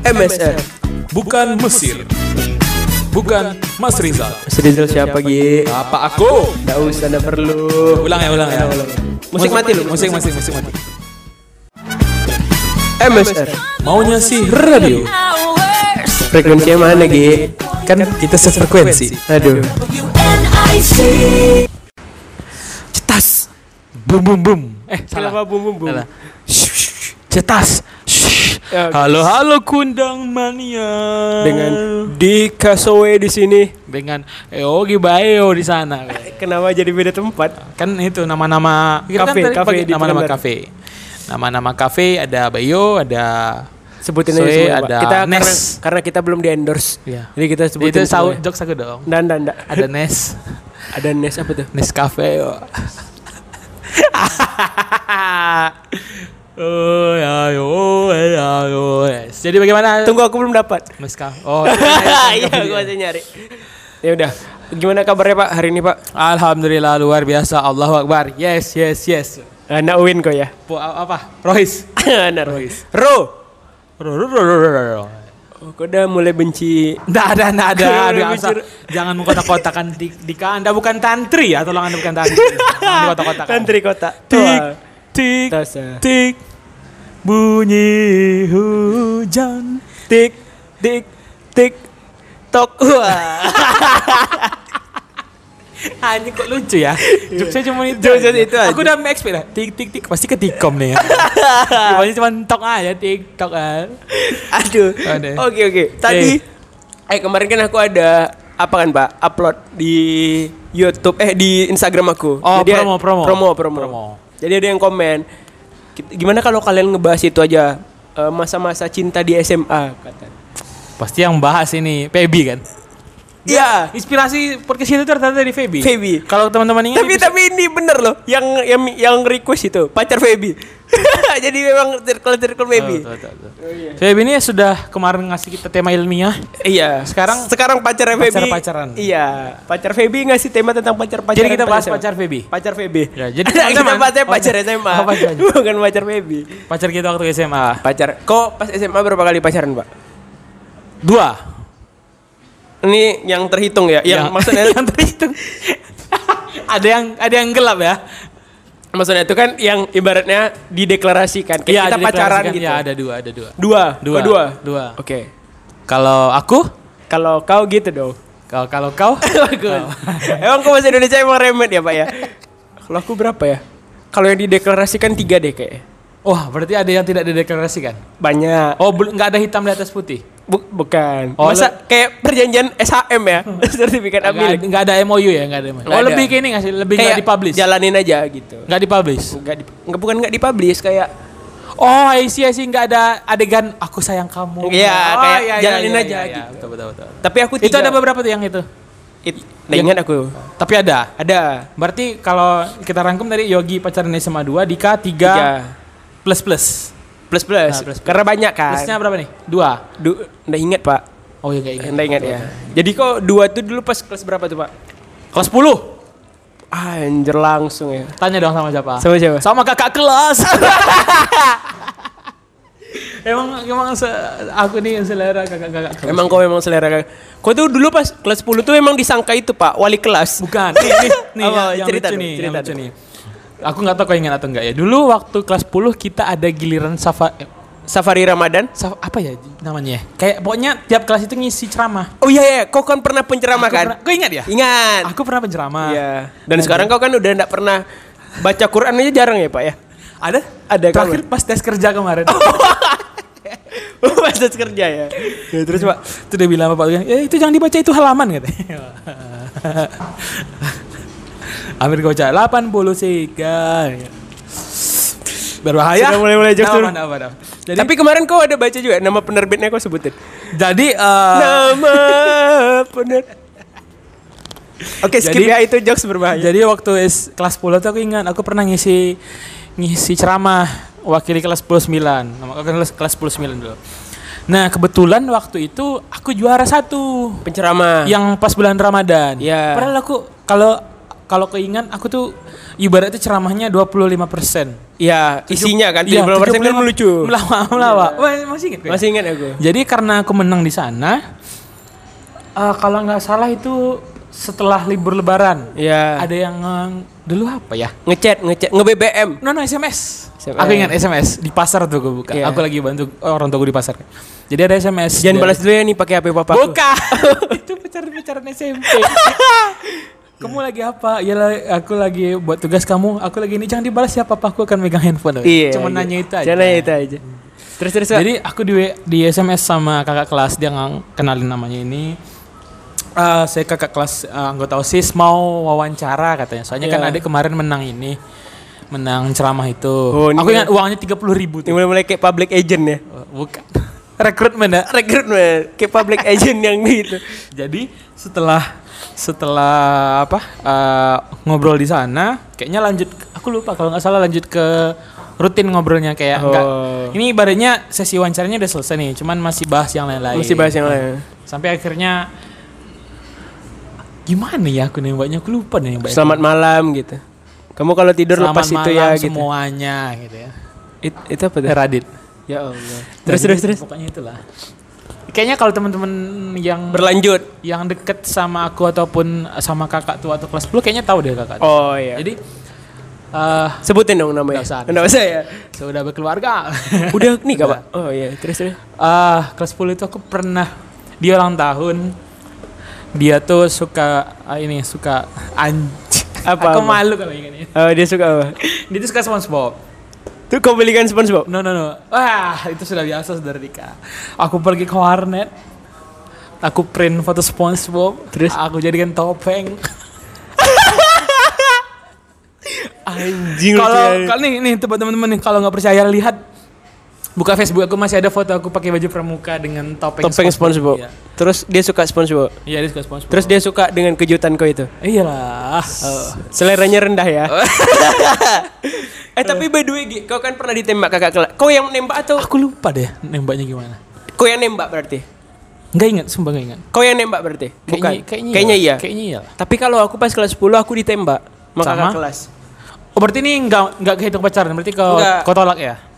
MSR. Bukan Mesir. Bukan Mas Rizal. Mas Rizal siapa Gi? Apa aku? Nggak usah, nggak perlu. Ulang ya, ulang ya. Musik mati lu. Musik, musik, musik mati. MSR. Maunya sih radio. Frekuensinya mana Gi? Kan kita sefrekuensi. Aduh. Cetas. Bum bum bum. Eh, salah. Kenapa bum bum bum? Cetas. Ya, Halo halo kundang mania. Dengan Dika Sowe di sini. dengan Eogi Bayo di sana. Kenapa jadi beda tempat? Kan itu nama-nama Kafe, kafe di nama-nama kafe. Nama-nama kafe ada Bayo, ada Sebutin aja semua, ada Kita karena, Nes. karena kita belum di endorse. Iya. Jadi kita sebutin itu saut semua. jokes aku dong. Dan dan dan. Ada Nes, Ada Nes apa tuh? Nes Cafe. oh ya ya. Jadi bagaimana? Tunggu aku belum dapat. Cafe. Oh. Iya, gua masih nyari. Ya udah. Gimana kabarnya Pak hari ini Pak? Alhamdulillah luar biasa. Allahu Akbar. Yes, yes, yes. Anak Uin kok ya. Po, apa? Rohis. Anak Rohis. Ro. Ro, ro, ro, ro, ro, ro. Oh, kok udah mulai benci Nggak ada, nggak ada. Aduh, asal jangan mengkotak-kotakan di, di Anda bukan tantri ya, tolong Anda bukan tantri. Jangan dikotak-kotakan. Tantri kota. Tik. Tik, tik. Bunyi hujan. Tik tik tik tok. Wah. Anjing kok lucu ya. Jokesnya cuma itu. Jokesnya itu aja. Aku udah expect lah. Tik, tik, tik. Pasti ketikom nih ya. Pasti cuma tok aja, tik, tok aja. Aduh. Oke oke. Tadi eh kemarin kan aku ada apa kan Pak? Upload di YouTube eh di Instagram aku. Oh, Jadi, promo, promo. Promo, promo. Promo. Jadi ada yang komen. "Ki- Gimana kalau kalian ngebahas itu aja eh, masa-masa cinta di SMA kata. Pasti yang bahas ini Pebi kan. Iya. Inspirasi podcast itu ternyata dari Feby. Feby. Kalau teman-teman ingat Tapi tapi ini bener loh, yang yang yang request itu pacar Feby. Jadi memang circle circle Feby. Tuh, tuh, tuh. Feby ini sudah kemarin ngasih kita tema ilmiah. Iya. Sekarang- sekarang pacar Feby. Pacar-pacaran. Iya. Pacar Feby ngasih tema tentang pacar pacar. Jadi kita bahas pacar Feby. Pacar Feby. Ya, jadi kita teman-teman- bahasnya Oh, pacar iya. SMA. Oh, pacar. Bukan pacar Feby. Pacar kita waktu SMA. Pacar. Kok pas SMA berapa kali pacaran, Pak? Dua. Ini yang terhitung ya. Yang, maksudnya yang terhitung. ada yang ada yang gelap ya. maksudnya itu kan yang ibaratnya dideklarasikan. Kayak Iya, kita pacaran dideklarasikan. gitu. Ya, ada dua, ada dua. Dua. Dua. Kok dua. Dua. Oke. Kalau aku, Kalau kau gitu dong. kalau kalau kau, Bagus. Emang kok bahasa Indonesia emang remet ya Pak ya? Kalau aku berapa ya? Kalau yang dideklarasikan tiga deh kayaknya. wah berarti ada yang tidak dideklarasikan. Banyak. Oh, nggak ada hitam di atas putih. Bu- bukan. Oh, Masa kayak perjanjian SHM ya? Sertifikat Nggak ambil. ada- nggak ada MOU ya, nggak ada. MOU. Nggak Oh, ada. lebih kayak ini nggak sih? Lebih Kayak nggak dipublish. Jalanin aja gitu. Nggak dipublish. Enggak di, nggak bukan nggak dipublish kayak Oh, isi isi nggak ada adegan aku sayang kamu. Iya, Oh, kayak iya, iya, jalanin iya, aja iya, iya. gitu. Betul, betul, betul. tapi aku Itu tiga. ada beberapa tuh yang itu. It, nggak ingat aku. Tapi ada. Ada. Berarti kalau kita rangkum dari Yogi pacaran SMA 2, Dika 3 Tiga. plus plus. Plus plus. Nah, plus, plus. Karena banyak kan. Plusnya berapa nih? Dua. Du, nggak ingat Pak. Oh iya kayak Nggak ingat ya. Jadi kok dua tuh dulu pas kelas berapa tuh Pak? Kelas 10. Anjir langsung ya. Tanya dong sama siapa? Sama siapa? Sama kakak kelas. emang emang se- aku nih yang selera kakak-kakak kelas. Emang kau memang selera kan? Kau tuh dulu pas kelas 10 tuh emang disangka itu pak wali kelas. Bukan. Nih, nih, nih Apa? yang, yang Cerita lucu nih, yang cerita lucu dong. nih. Aku nggak tahu kau ingat atau enggak ya. Dulu waktu kelas 10 kita ada giliran safa eh, Safari Ramadan. saf- apa ya namanya? Kayak pokoknya tiap kelas itu ngisi ceramah. Oh iya ya, kau kan pernah penceramah Aku kan? pernah- Kau ingat ya? Ingat. Aku pernah penceramah. Iya. Dan sekarang kau kan udah enggak pernah baca Quran aja jarang ya pak ya? Ada? Ada, Terakhir pas tes kerja kemarin. Pas tes kerja ya. ya terus pak. itu dia bilang bapak kan, eh itu jangan dibaca itu halaman katanya. Amir baca 83. Berbahaya. Sudah mulai-mulai jokes Nah, apa, apa. Jadi, Tapi kemarin kau ada baca juga nama penerbitnya kau sebutin. jadi eh, nama pener. Oke skip Jadi- ya itu jokes berbahaya. jadi waktu S, kelas 10 tuh aku ingat aku pernah ngisi ngisi ceramah wakili kelas 10 9. Nama kelas kelas 10 9 dulu. Nah, kebetulan waktu itu aku juara satu Penceramah. yang pas bulan Ramadan. Iya. Padahal aku kalau kalau keingat aku tuh ibaratnya ceramahnya 25%. Ya, isinya kan Iya, 70% kan 75 lucu. Melawak, melawak. Wah, masih ingat gue. Masih ingat aku. Jadi karena aku menang di sana, eh, kalau nggak salah itu setelah libur lebaran. Ya. Ada yang eh, dulu apa ya? Ngechat, ngechat, nge-BBM. No no SMS. SMS. Aku ingat SMS di pasar tuh gue buka. Iya. Aku lagi bantu orang tua gue di pasar. Jadi ada SMS. Jangan dari- balas dulu ya nih pakai HP papaku. Buka. itu pacaran-pacaran SMP. kamu lagi apa? Ya aku lagi buat tugas kamu. Aku lagi ini jangan dibalas ya papa aku akan megang handphone. Iya. Cuma iya. nanya itu aja. Nanya itu aja. Terus terus. Jadi aku di di SMS sama kakak kelas dia ngang- kenalin namanya ini. Eh, saya kakak kelas eh, anggota OSIS mau wawancara katanya. Soalnya kan Iya. adik kemarin menang ini. Menang ceramah itu. Oh, aku ingat uangnya 30 ribu tuh. mulai-mulai kayak public agent ya. Oh, Bukan. Rekrutmen ya. Rekrutmen kayak public agent yang gitu. Jadi setelah setelah apa eh, ngobrol di sana, kayaknya lanjut. Aku lupa kalau nggak salah lanjut ke rutin ngobrolnya kayak enggak. Oh. Ini ibaratnya sesi wawancaranya udah selesai nih, cuman masih bahas yang lain-lain. Mesti bahas yang lain. Sampai akhirnya gimana ya aku nembaknya? Aku lupa nih nembaknya. Selamat malam gitu. Kamu kalau tidur Selamat lepas itu ya gitu. semuanya gitu ya. It, itu apa tuh? Radit. Ya Allah. Terus terus terus. Pokoknya itulah. Kayaknya kalau teman-teman yang Berlanjut. yang deket sama aku ataupun sama kakak tua atau kelas 10 kayaknya tahu deh kakak. tua. Oh iya. Jadi eh Sebutin dong namanya. Nggak usah. Nggak usah ya. sudah berkeluarga. Udah nih Kak, Pak. Oh iya, terus terus. Ah, kelas 10 itu aku pernah dia ulang tahun. Dia tuh suka ah, ini suka anj. Apa, Aku apa? malu kalau ingat ini. Oh, dia suka apa? Dia tuh suka SpongeBob. Tuh kau belikan SpongeBob. No no no. Wah, itu sudah biasa saudara Dika. Aku pergi ke warnet. Aku print foto SpongeBob, Terus? aku jadikan topeng. Anjing Kalau nih nih teman-teman nih kalau nggak percaya lihat buka Facebook aku masih ada foto aku pakai baju pramuka dengan topeng topeng SpongeBob. Iya. Terus dia suka SpongeBob. Iya, dia suka SpongeBob. Terus dia suka dengan kejutan kau itu. iyalah. Seleranya rendah ya. eh tapi by the way, Gi, kau kan pernah ditembak kakak kelas. Kau yang nembak atau aku lupa deh nembaknya gimana. kau yang nembak berarti? Nggak ingat, sumpah nggak ingat. Kau yang nembak berarti? Bukan. Kayaknya, Kayaknya, iya. Kayaknya iya. Tapi kalau aku pas kelas 10 aku ditembak sama Sama? kakak kelas. Oh, berarti ini nggak nggak kehitung pacaran, berarti kau kau tolak ya?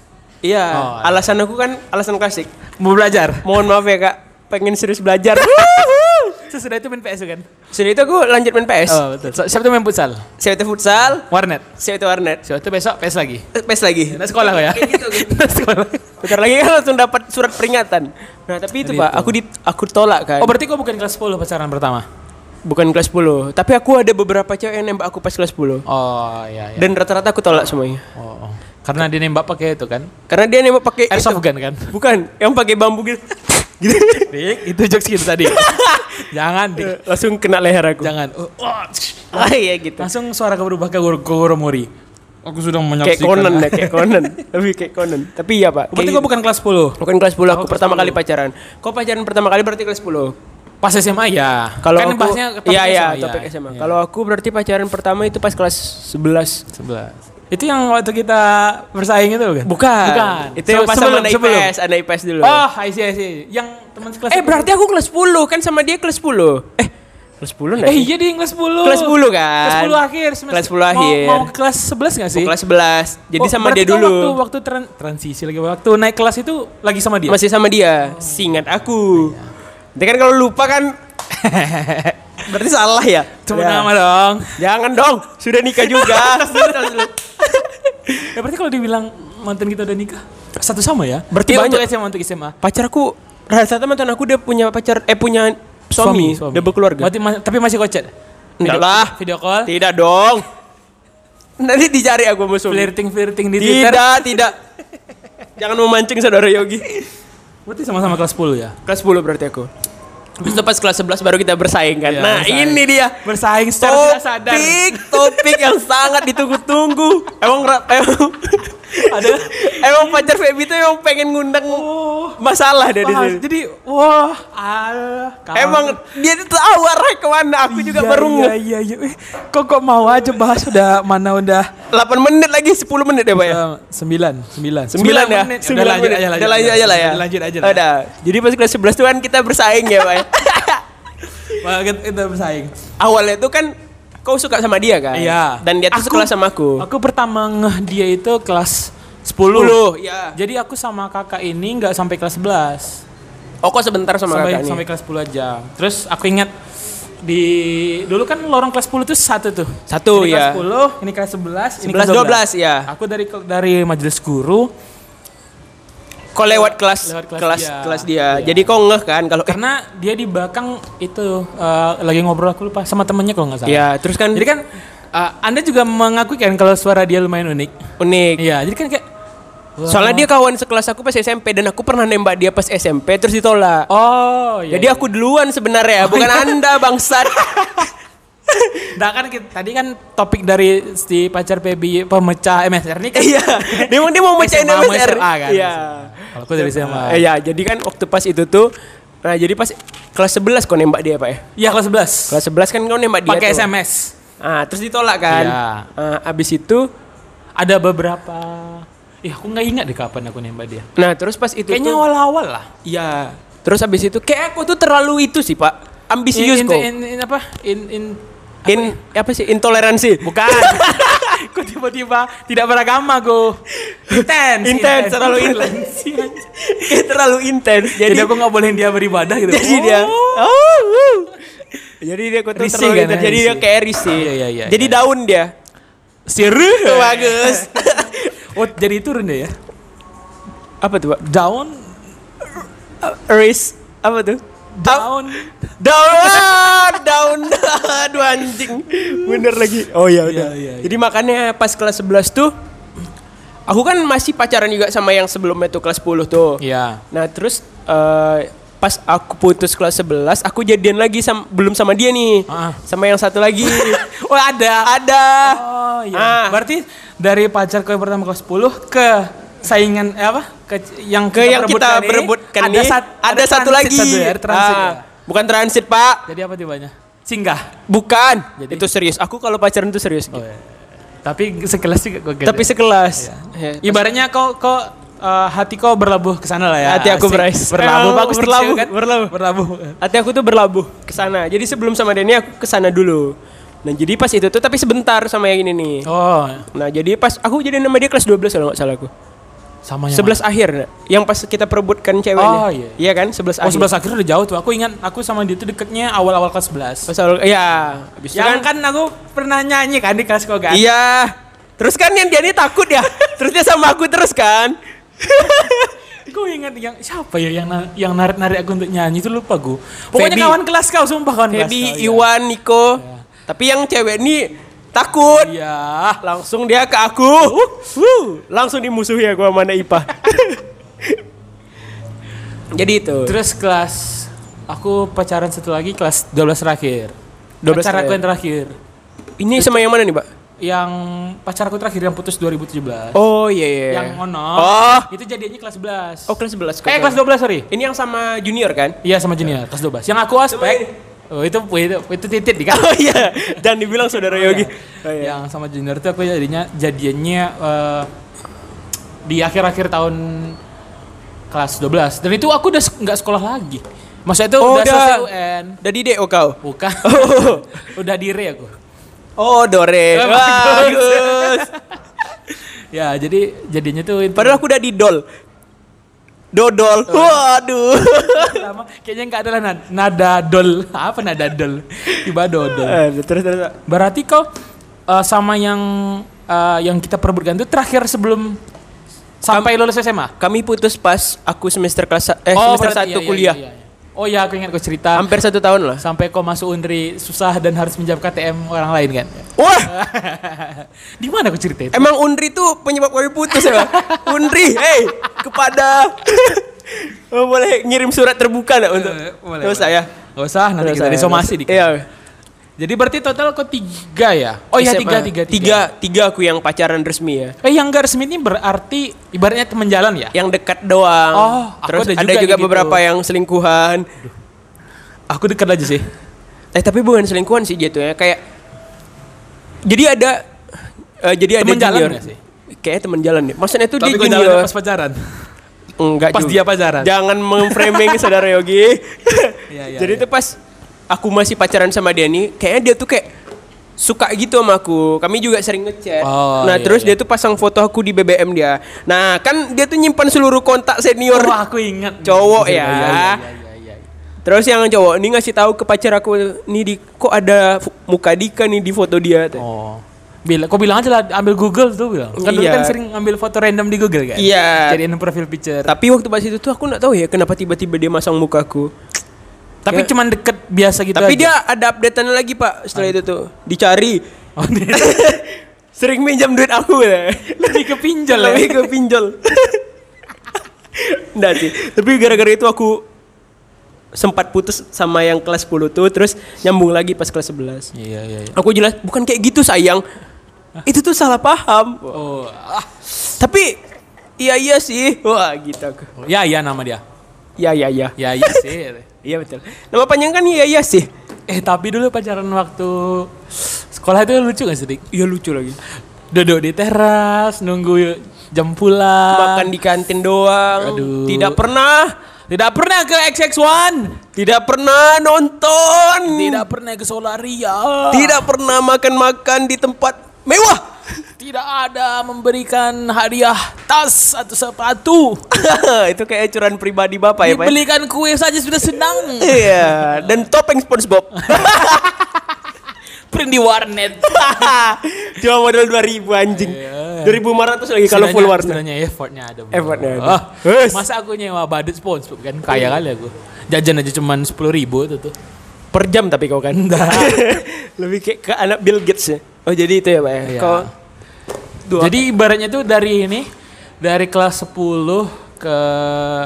Iya, Oh, iya. alasan aku kan alasan klasik. Mau belajar. Mohon maaf ya kak, pengen serius belajar. Sesudah itu main PS kan? Sudah itu aku lanjut main PS. Oh, betul. So, siapa tuh main futsal? Saya itu futsal, Warnet. saya itu warnet. Siapa tuh besok PS lagi? Eh, PS lagi. Nah, sekolah kok ya? Kayak gitu, gitu. Nah, sekolah. Bentar lagi kan langsung dapat surat peringatan. Nah tapi itu Jadi pak, itu. aku di, aku tolak kan. Oh, berarti kau bukan kelas 10 pacaran pertama? Bukan kelas 10, tapi aku ada beberapa cewek yang nembak aku pas kelas 10. Oh, iya iya. Dan rata-rata aku tolak semuanya. Oh. Karena dia nembak pakai itu kan? Karena dia nembak pakai Airsoft gun kan? Bukan, yang pakai bambu gitu. gitu. Dik, itu jokes kita tadi. Jangan, Dik. Langsung kena leher aku. Jangan. Oh, oh. Ah iya gitu. Langsung suara kau berubah ke Gor- Goromori. Aku sudah Kayak Conan ya, kayak Conan. Lebih kayak Conan. Tapi iya pak. Berarti kau bukan kelas 10? Bukan kelas 10, aku Oh, pertama 10. kali pacaran. Kau pacaran pertama kali berarti kelas 10. Pas SMA ya. Kalau kan aku bahasnya topik Iya iya, SMA, topik ya. SMA. Iya. Kalau aku berarti pacaran pertama itu pas kelas 11. 11. Itu yang waktu kita bersaing itu kan? Bukan. Bukan. Itu yang pas sebelum, sama anak sebelum. IPS, anak IPS dulu. Oh, I see, I see. Yang teman sekelas. eh berarti aku kelas 10 kan sama dia kelas 10. Eh, kelas 10 enggak Eh iya dia yang kelas 10. Kelas 10 kan? Kelas 10 akhir. semester- Kelas 10 akhir. Mau, mau ke kelas 11 gak sih? Aku kelas 11. Jadi Oh, sama dia dulu. Waktu, waktu tran- transisi lagi. Waktu naik kelas itu lagi sama dia? Masih sama dia. Singat aku. Nanti kan kalau lupa kan berarti salah ya? Cuma Ya. nama dong. Jangan dong, sudah nikah juga. Ya berarti kalau dibilang mantan kita udah nikah, satu sama ya? Berarti Iya, banyak. untuk SMA, untuk SMA. Pacarku rata-rata mantan aku dia punya pacar eh punya suami, udah berkeluarga. Berarti ma- tapi masih kocet? Enggak lah. Video call? Tidak dong. Nanti dicari aku suami. Flirting-flirting di Twitter? Tidak, tidak. Jangan memancing saudara Yogi. Berarti sama-sama kelas 10 ya? Kelas 10 berarti aku. Itu pas kelas 11 baru kita bersaing kan. Iya, nah, bersaing. ini dia. Bersaing secara tidak sadar. Topik, topik yang sangat ditunggu-tunggu. Emang emang Ada emang pacar Feby tuh emang pengen ngundang masalah dari sini. Jadi, wah, alah. kawan. Emang dia tuh tahu arah ke mana. Aku juga Iya, baru Iya, iya, iya. Kok kok mau aja bahas udah mana udah 8 menit lagi 10 menit ya, Pak ya. eh, sembilan, sembilan, Sembilan ya? menit. Sembilan Udah lanjut aja, Udah lanjut aja lah ya. Lanjut aja lah. Udah. Jadi pas kelas 11 tuh kan kita bersaing ya, Pak. ya. Kita bersaing. Awalnya tuh kan kau suka sama dia kan? Iya. Dan dia tuh Aku- sekelas sama aku. Aku pertama ngeh dia itu kelas 10. 10, ya. Jadi aku sama kakak ini nggak sampai kelas 11. Oh, kok sebentar sama sampai kakak nih? sampai kelas 10 aja. Terus aku ingat di dulu kan lorong kelas 10 itu satu tuh. Satu, ini ya. kelas 10, ini kelas 11, ini 11, kelas 12, ya. Aku dari dari majelis guru Kau lewat kelas Lewat kelas kelas dia. kelas dia. Iya. Jadi kau ngeh kan kalau eh, karena dia di belakang itu eh, lagi ngobrol aku lupa sama temennya kalau nggak salah. ya, terus kan Jadi kan eh, Anda juga mengakui kan kalau suara dia lumayan unik. unik. Iya, jadi kan kayak Soalnya dia kawan sekelas aku pas SMP dan aku pernah nembak dia pas SMP terus ditolak. Oh, iya. Jadi aku duluan sebenarnya, bukan Anda bangsat. Nah kan kita- tadi kan topik dari si pacar PB pemecah MSR ini kan. Iya. Dia mau dia mau mecahin MSR. SMA kan. Iya. Kalau aku dari SMA. Eh, Iya, jadi kan waktu pas itu tuh Nah, jadi pas kelas 11 kau nembak dia, Pak ya? Iya kelas 11. Kelas 11 kan kau nembak dia Pakai. SMS. Ah, terus ditolak kan? Iya. Ah, abis itu Ada beberapa Ih aku nggak ingat deh kapan aku nembak dia. nah, terus pas itu Kayaknya awal-awal lah. Iya. Terus abis itu kayak aku tuh terlalu itu sih, Pak. Ambisius in, kok. in, in, apa? In in In apa sih? Intoleransi. bukan. Kok tiba-tiba tidak beragama go. Intens. Intens, terlalu intens. Terlalu intens. Jadi, Jadi aku nggak bolehin dia beribadah gitu. jadi dia Oh. oh. Jadi dia kok terlalu kan, intens. Jadi dia kayak risih. Iya, iya, iya, Jadi iya. daun dia. Seru. Bagus. Oh jadi turun deh ya. apa tuh? Down. Ris apa tuh? Down. Daun, ah, daun, aduh anjing, bener lagi. Oh iya udah. Iya, iya, iya. Jadi makanya pas kelas 11 tuh, aku kan masih pacaran juga sama yang sebelumnya tuh kelas 10 tuh. Iya. Nah terus eh, pas aku putus kelas 11, aku jadian lagi sam belum sama dia nih, Ah. sama yang satu lagi. Oh ada. Ada. Oh iya. Ah. Berarti dari pacarku yang pertama kelas 10 ke saingan eh apa? Ke yang Ke yang kita ini, berebutkan ada nih, sat- ada, satu lagi. satu ya, ada transit Ah, ya. Bukan transit pak, Jadi apa tibanya? Singgah. bukan. Jadi? Itu serius. Aku kalau pacaran itu serius. Oh, iya. Tapi sekelas juga kok gitu. Tapi sekelas. Ya, ibaratnya kau kau eh, hati kau berlabuh ke sana lah ya. Hati aku Asik. berais. Berlabuh Eh, bagus berlabuh, diksi kan? berlabuh. Berlabuh. hati aku tuh berlabuh ke sana. Jadi sebelum sama Denny aku ke sana dulu. Nah, jadi pas itu tuh tapi sebentar sama yang ini nih. Oh, Nah, jadi pas aku jadi nama dia kelas 12 kalau nggak salah aku. Sama yang 11 akhir nah. yang pas kita perebutkan ceweknya. Oh, iya. Iya kan? 11 Oh, akhir. 11 akhir udah jauh tuh. Aku ingat aku sama dia tuh deketnya awal-awal kelas 11. Pas awal- iya, habis Yang kan, kan aku pernah nyanyi kan di kelas kau kan? Iya. Terus kan yang dia ini takut ya. terus dia sama aku terus kan. Gue ingat yang siapa ya yang na- yang narik narik aku untuk nyanyi itu lupa gue. Pokoknya Feby. kawan kelas kau sumpah kawan kelas. Feby, kau, iya. Iwan, Niko. Tapi yang cewek ini takut. Iya. Langsung dia ke aku. Wuh, langsung dimusuhi aku sama anak IPA. Jadi itu. Terus kelas aku pacaran satu lagi kelas 12 terakhir. 12 pacar aku yang terakhir. Ini sama yang mana nih, Pak? Yang pacar aku terakhir yang putus 2017. Oh iya iya. Yang ono. Oh. Itu jadinya kelas 11. Oh kelas 11. Eh kelas 12 sorry. Ini yang sama junior kan? Iya sama junior kelas 12. Yang aku aspek. Oh itu itu itu titit di kan. Oh iya. Dan dibilang saudara Yogi. Oh, iya. Yang sama junior itu aku jadinya jadiannya eh, di akhir-akhir tahun kelas 12. Dan itu aku udah nggak sekolah lagi. Maksudnya itu Oh, udah, udah. selesai UN. Udah di DO kau. Bukan. Oh. udah di re aku. Oh, Dore. Eh, Bagus. Ya, jadi jadinya tuh itu Padahal aku udah di Dol. Dodol. Waduh. kayaknya nggak adalah nada, nada dol. Apa nada dol? Tiba dodol. Eh, terus terus. Berarti kau eh, sama yang eh, yang kita perebutkan itu terakhir sebelum sampai lulus SMA? Kami putus pas aku semester kelas eh semester berarti 1 iya, iya, kuliah. iya, iya. Oh ya, aku ingat kau cerita Hampir satu tahun lah. sampai kau masuk Unri susah dan harus menjawab KTM orang lain kan. Wah, Di mana kau cerita itu? emang Undri tuh penyebab kami putus ya? Undri, hey, kepada Oh, boleh ngirim surat terbuka enggak untuk Eh, boleh, Terus boleh. saya. Gak usah, nanti kita usah, disomasi nggak dikit. usah. Iya. Jadi berarti total kau tiga ya? Oh iya tiga, tiga, tiga. tiga, tiga aku yang pacaran resmi ya. Eh yang gak resmi ini berarti ibaratnya teman jalan ya? Yang dekat doang. Oh, Terus ada ada, juga juga, kayak gitu. beberapa yang selingkuhan. Aku dekat aja sih. Eh tapi bukan selingkuhan sih jatuhnya kayak jadi ada eh, jadi ada Temen jalan junior. sih? Kayaknya teman jalan deh. Maksudnya tuh Tapi jalan junior. pas pacaran. Enggak pas juga. dia pacaran. Jangan memframing saudara Yogi. Iya, iya, Jadi iya. tuh pas aku masih pacaran sama dia nih, kayaknya dia tuh kayak suka gitu sama aku. Kami juga sering ngechat. Oh, nah, iya, terus iya. dia tuh pasang foto aku di BBM dia. Nah, kan dia tuh nyimpan seluruh kontak senior. Oh, aku ingat. Cowok Iya, ya. iya, iya, iya, iya. Terus yang cowok ini ngasih tahu ke pacar aku, nih di kok ada muka Dika nih di foto dia. tuh. Oh. Bila, kau bilang aja lah ambil Google tuh bilang. Kan dulu Iya. kan sering ambil foto random di Google kan. Iya. Jadiin profile picture. Tapi waktu pas itu tuh aku nggak tahu ya kenapa tiba-tiba dia masang mukaku. Tapi cuman deket biasa gitu Tapi aja. dia ada updatean lagi pak setelah itu tuh dicari. Oh, Sering minjam duit aku ya. lebih ke pinjol ya. Lebih ke pinjol. Nggak sih. Tapi gara-gara itu aku sempat putus sama yang kelas 10 tuh terus nyambung lagi pas kelas 11. Iya, iya, iya. Aku jelas bukan kayak gitu sayang. Itu tuh salah paham. Oh, ah. Tapi iya iya sih. Wah, gitu aku. Ya, ya nama dia. Ya ya ya. Ya, iya sih. Iya betul. Nama panjang kan iya iya sih. eh, tapi dulu pacaran waktu sekolah itu lucu gak sih? Iya lucu lagi. Duduk di teras, nunggu jam pulang. Makan di kantin doang. Aduh. Tidak pernah. Tidak pernah ke XX1. Tidak pernah nonton. Tidak pernah ke Solaria. Tidak pernah makan-makan di tempat mewah. Tidak ada memberikan hadiah tas atau sepatu. itu kayak acuran pribadi bapak ya pak. ya? Dibelikan kue saja sudah senang. Iya. Dan topeng SpongeBob. Print di warnet. Cuma modal 2000 anjing. Iya. 2500 lagi kalau full warna. Sebenarnya effortnya ada. Effortnya ada. Ah, masa aku nyewa badut SpongeBob kan kaya kali aku. Jajan aja cuman 10 ribu itu tuh. Per jam tapi kau kan. Enggak. Lebih kayak ke anak Bill Gates ya. Oh jadi itu ya pak ya. Iya. Kau dua. Jadi ibaratnya tuh dari ini dari kelas 10 ke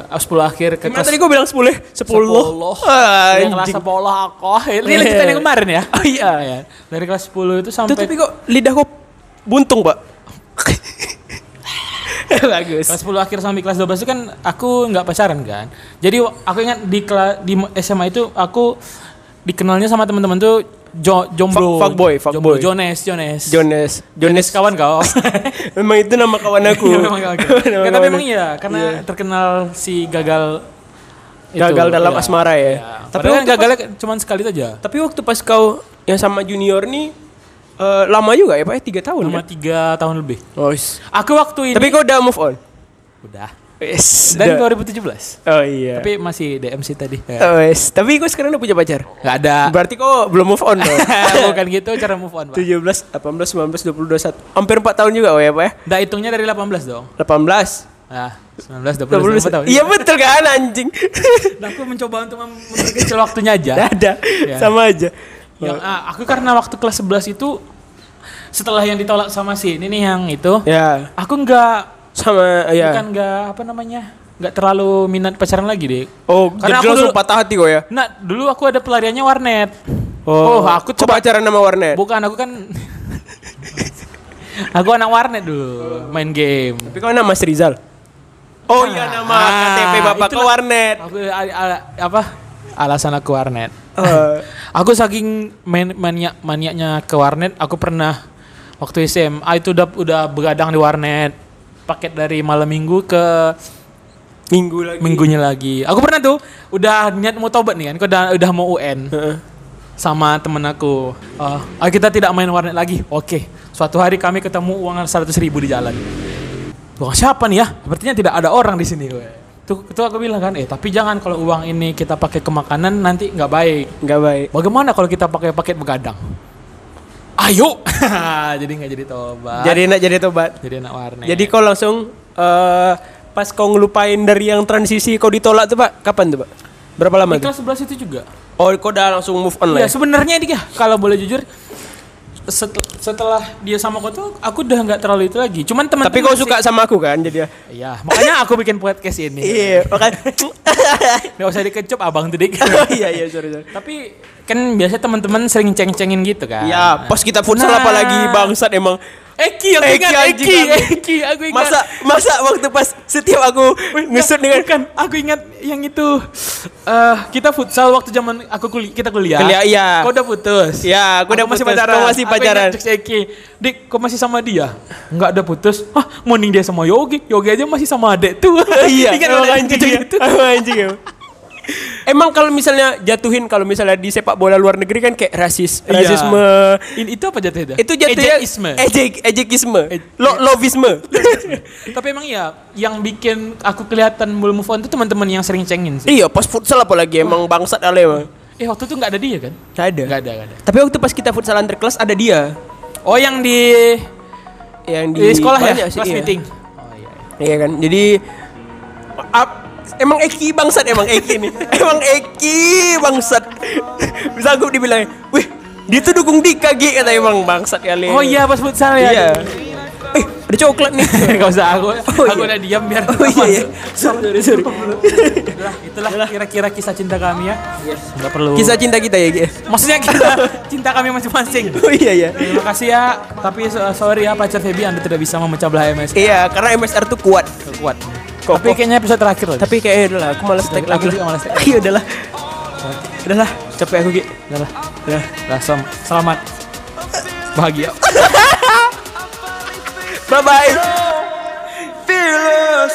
ah, 10 akhir ke Gimana kelas tadi kau bilang 10 ya? 10. 10. Ah, Dari kelas anjing. 10 aku. Ini Iya. lanjutan yang kemarin ya. Oh iya. ya. Dari kelas 10 itu sampai Tuh, tapi kok lidah kau buntung pak? Bagus. kelas 10 akhir sampai kelas 12 itu kan aku nggak pacaran kan. Jadi aku ingat di kela- di SMA itu aku dikenalnya sama teman-teman tuh jo, jomblo. Fuck- fuckboy, jomblo. fuckboy. Jones, Jones. Jones. Jones kawan kau. Memang itu nama kawan aku. Iya, memang kawan. Ya, tapi memang iya karena terkenal si gagal itu, Gagal dalam iya. asmara ya. Iya. Tapi kan gagalnya cuma sekali saja. Tapi waktu pas kau yang sama junior nih eh, lama juga ya pak? ya? Tiga tahun Cuma kan? tiga tahun lebih. Oh, is. Aku waktu ini Tapi kau udah move on? udah. Yes. Dan udah. 2017. Oh iya. Tapi masih DMC tadi. Ya. Oh, yes. Tapi kau sekarang udah punya pacar? Nggak ada. Berarti kau belum move on dong? Bukan gitu cara move on, Pak. 17, 18, 19, 20, 21. Hampir 4 tahun juga oh ya pak ya? Nggak hitungnya dari 18 dong. 18. Nah, 19, 20, 20 tahun. Iya betul kan anjing. Nah, aku mencoba untuk mem- memperkecil waktunya aja. Ada. Ya. Sama aja. Yang ah, aku karena waktu kelas 11 itu setelah yang ditolak sama si ini nih yang itu, Ya. aku nggak Sama ya. bukan nggak apa namanya nggak terlalu minat pacaran lagi deh. Oh, Karena jadi aku langsung dulu- patah hati kok ya? Nah, dulu aku ada pelariannya warnet. Oh, aku Kok pacaran sama warnet? Bukan, aku kan Aku anak warnet dulu, main game. Tapi kau nama Mas Rizal? Oh iya nama Ah, KTP bapak ke warnet. Aku a- a- apa? Alasan aku warnet. Oh. Aku saking main maniak maniaknya ke warnet, aku pernah waktu SMA itu udah udah begadang di warnet. Paket dari malam minggu ke Minggu lagi. minggunya lagi. Aku pernah tuh udah niat mau tobat nih kan, aku udah udah mau UN sama temen aku. Ah, kita tidak main warnet lagi. Oke. Suatu hari kami ketemu uang 100 ribu di jalan. Uang siapa nih ya? Sepertinya tidak ada orang di sini. gue. Tuh, itu aku bilang kan, eh tapi jangan kalau uang ini kita pakai ke makanan nanti nggak baik. Nggak baik. Bagaimana kalau kita pakai paket begadang? Ayo. jadi nggak jadi tobat. Jadi enak jadi tobat. jadi anak warnet. Jadi kau langsung eh pas kau ngelupain dari yang transisi kau ditolak tuh pak? Kapan tuh pak? Berapa lama di kelas 11 itu juga. Oh kau udah langsung move on lah Iya ya? sebenarnya dia kalau boleh jujur set- setelah dia sama kau tuh aku udah nggak terlalu itu lagi. Cuman teman Tapi kau suka sama aku kan jadi ya? Iya, makanya aku bikin podcast ini. Iya, makanya. Nggak usah dikecup abang tuh dik. oh iya iya sorry sorry. Tapi kan biasa teman-teman sering ceng-cengin gitu kan. Ya, pas kita futsal Nah. apalagi bangsat emang. Eki, aku Eki, ingat anjing, Eki, anjing. Eki, aku ingat. Masa masa waktu pas setiap aku ngesut dengan Bukan, aku ingat yang itu eh kita futsal waktu zaman aku kuliah kita kuliah. Kuliah, iya. Kau udah putus. Ya, aku udah masih putus, pacaran. kau masih Aku pacaran. ingat cek Eki. Dik, kau masih sama dia? Enggak ada putus. Hah, mending dia sama Yogi. Yogi aja masih sama adek tuh. iya, Ingat ada anjing ya. Emang anjing ya. Emang kalau misalnya jatuhin kalau misalnya di sepak bola luar negeri kan kayak rasis, Iya. rasisme. Ini itu apa jatuhnya? Itu jatuhnya Ejeisme. Ejek, ejekisme. Lo, lovisme. Tapi emang iya, yang bikin aku kelihatan belum move on itu teman-teman yang sering cengin sih. iya, pas futsal apalagi emang bangsat ale emang. Eh waktu itu nggak ada dia kan? Gak ada. Nggak ada, nggak ada. Tapi waktu pas kita futsal antar kelas ada dia Oh yang di yang di, sekolah ya, banyak sih, kelas iya. meeting. Iya kan. Jadi emang Eki bangsat emang Eki nih. emang Eki bangsat. Bisa aku dibilang, "Wih, dia tuh dukung Dika G," kata emang bangsat kali. Oh iya pas futsal ya. Iya. Eh, ada coklat nih. Gak usah aku, Oh, aku iya. udah diam biar Oh iya iya. Sorry sorry. Itulah, itulah kira-kira kisah cinta kami ya. Nggak perlu. Kisah cinta kita ya, Gi. Maksudnya kita cinta kami masing-masing. Oh iya iya. Terima kasih ya. Tapi so- sorry ya pacar Feby Anda tidak bisa memecah belah MS. Iya, karena MSR tuh kuat. Kuat. Kok, tapi kayaknya episode terakhir loh Tapi kayak udahlah, aku malas tag lagi. Aku malas tag. Iya udahlah. Udahlah, capek aku, Ki. Udahlah. Udah, langsung selamat. Bahagia. bye bye. Fearless.